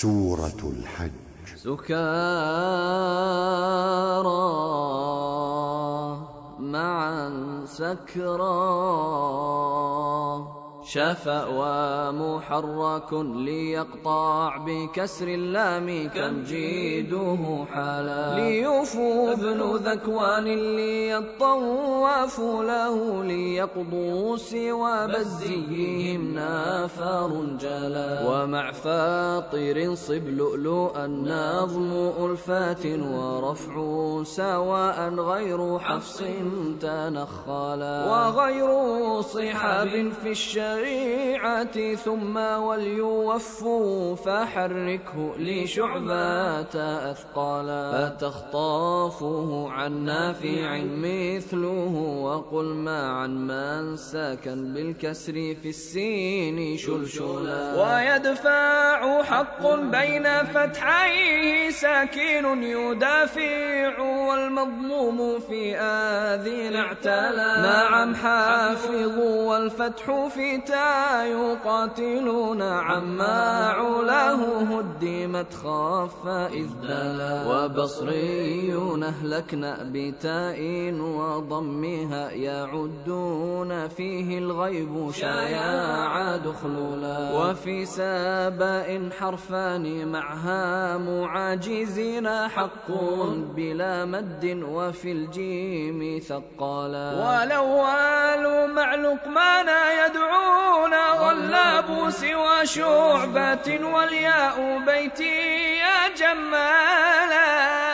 سورة الحج. سكارى معا سكرى. شفأ ومحرك ليقطع بكسر اللام كم جيده حالا. ليوفوا ابن ذكوان ليطواف له ليقضوا سوى بزيهم نافر جلا. ومع فاطر صب لؤلؤا نظم ألفات ورفع سواء غير حفص تنخلا. وغير صحاب في الشر الشريعة ثم وليوفوا فحركه لشعبات أثقالا. فتخطافه عن نافع مثله وقل ما عن من ساكن بالكسر في السين شلشلا. ويدفع حق بين فتحيه ساكن يدافع والمظلوم في آذين اعتلى نعم حافظ والفتح في يقاتلون عما علاه هدمت خاف إذ دلا. وبصريون أهلكنا بتاء وضمها يعدون فيه الغيب شياع دخلولا. وفي ساباء حرفان معها معاجزين حق بلا مد وفي الجيم ثقالا. والأول مع لقمان سوى شعبة والياء بيتي يا جمالا.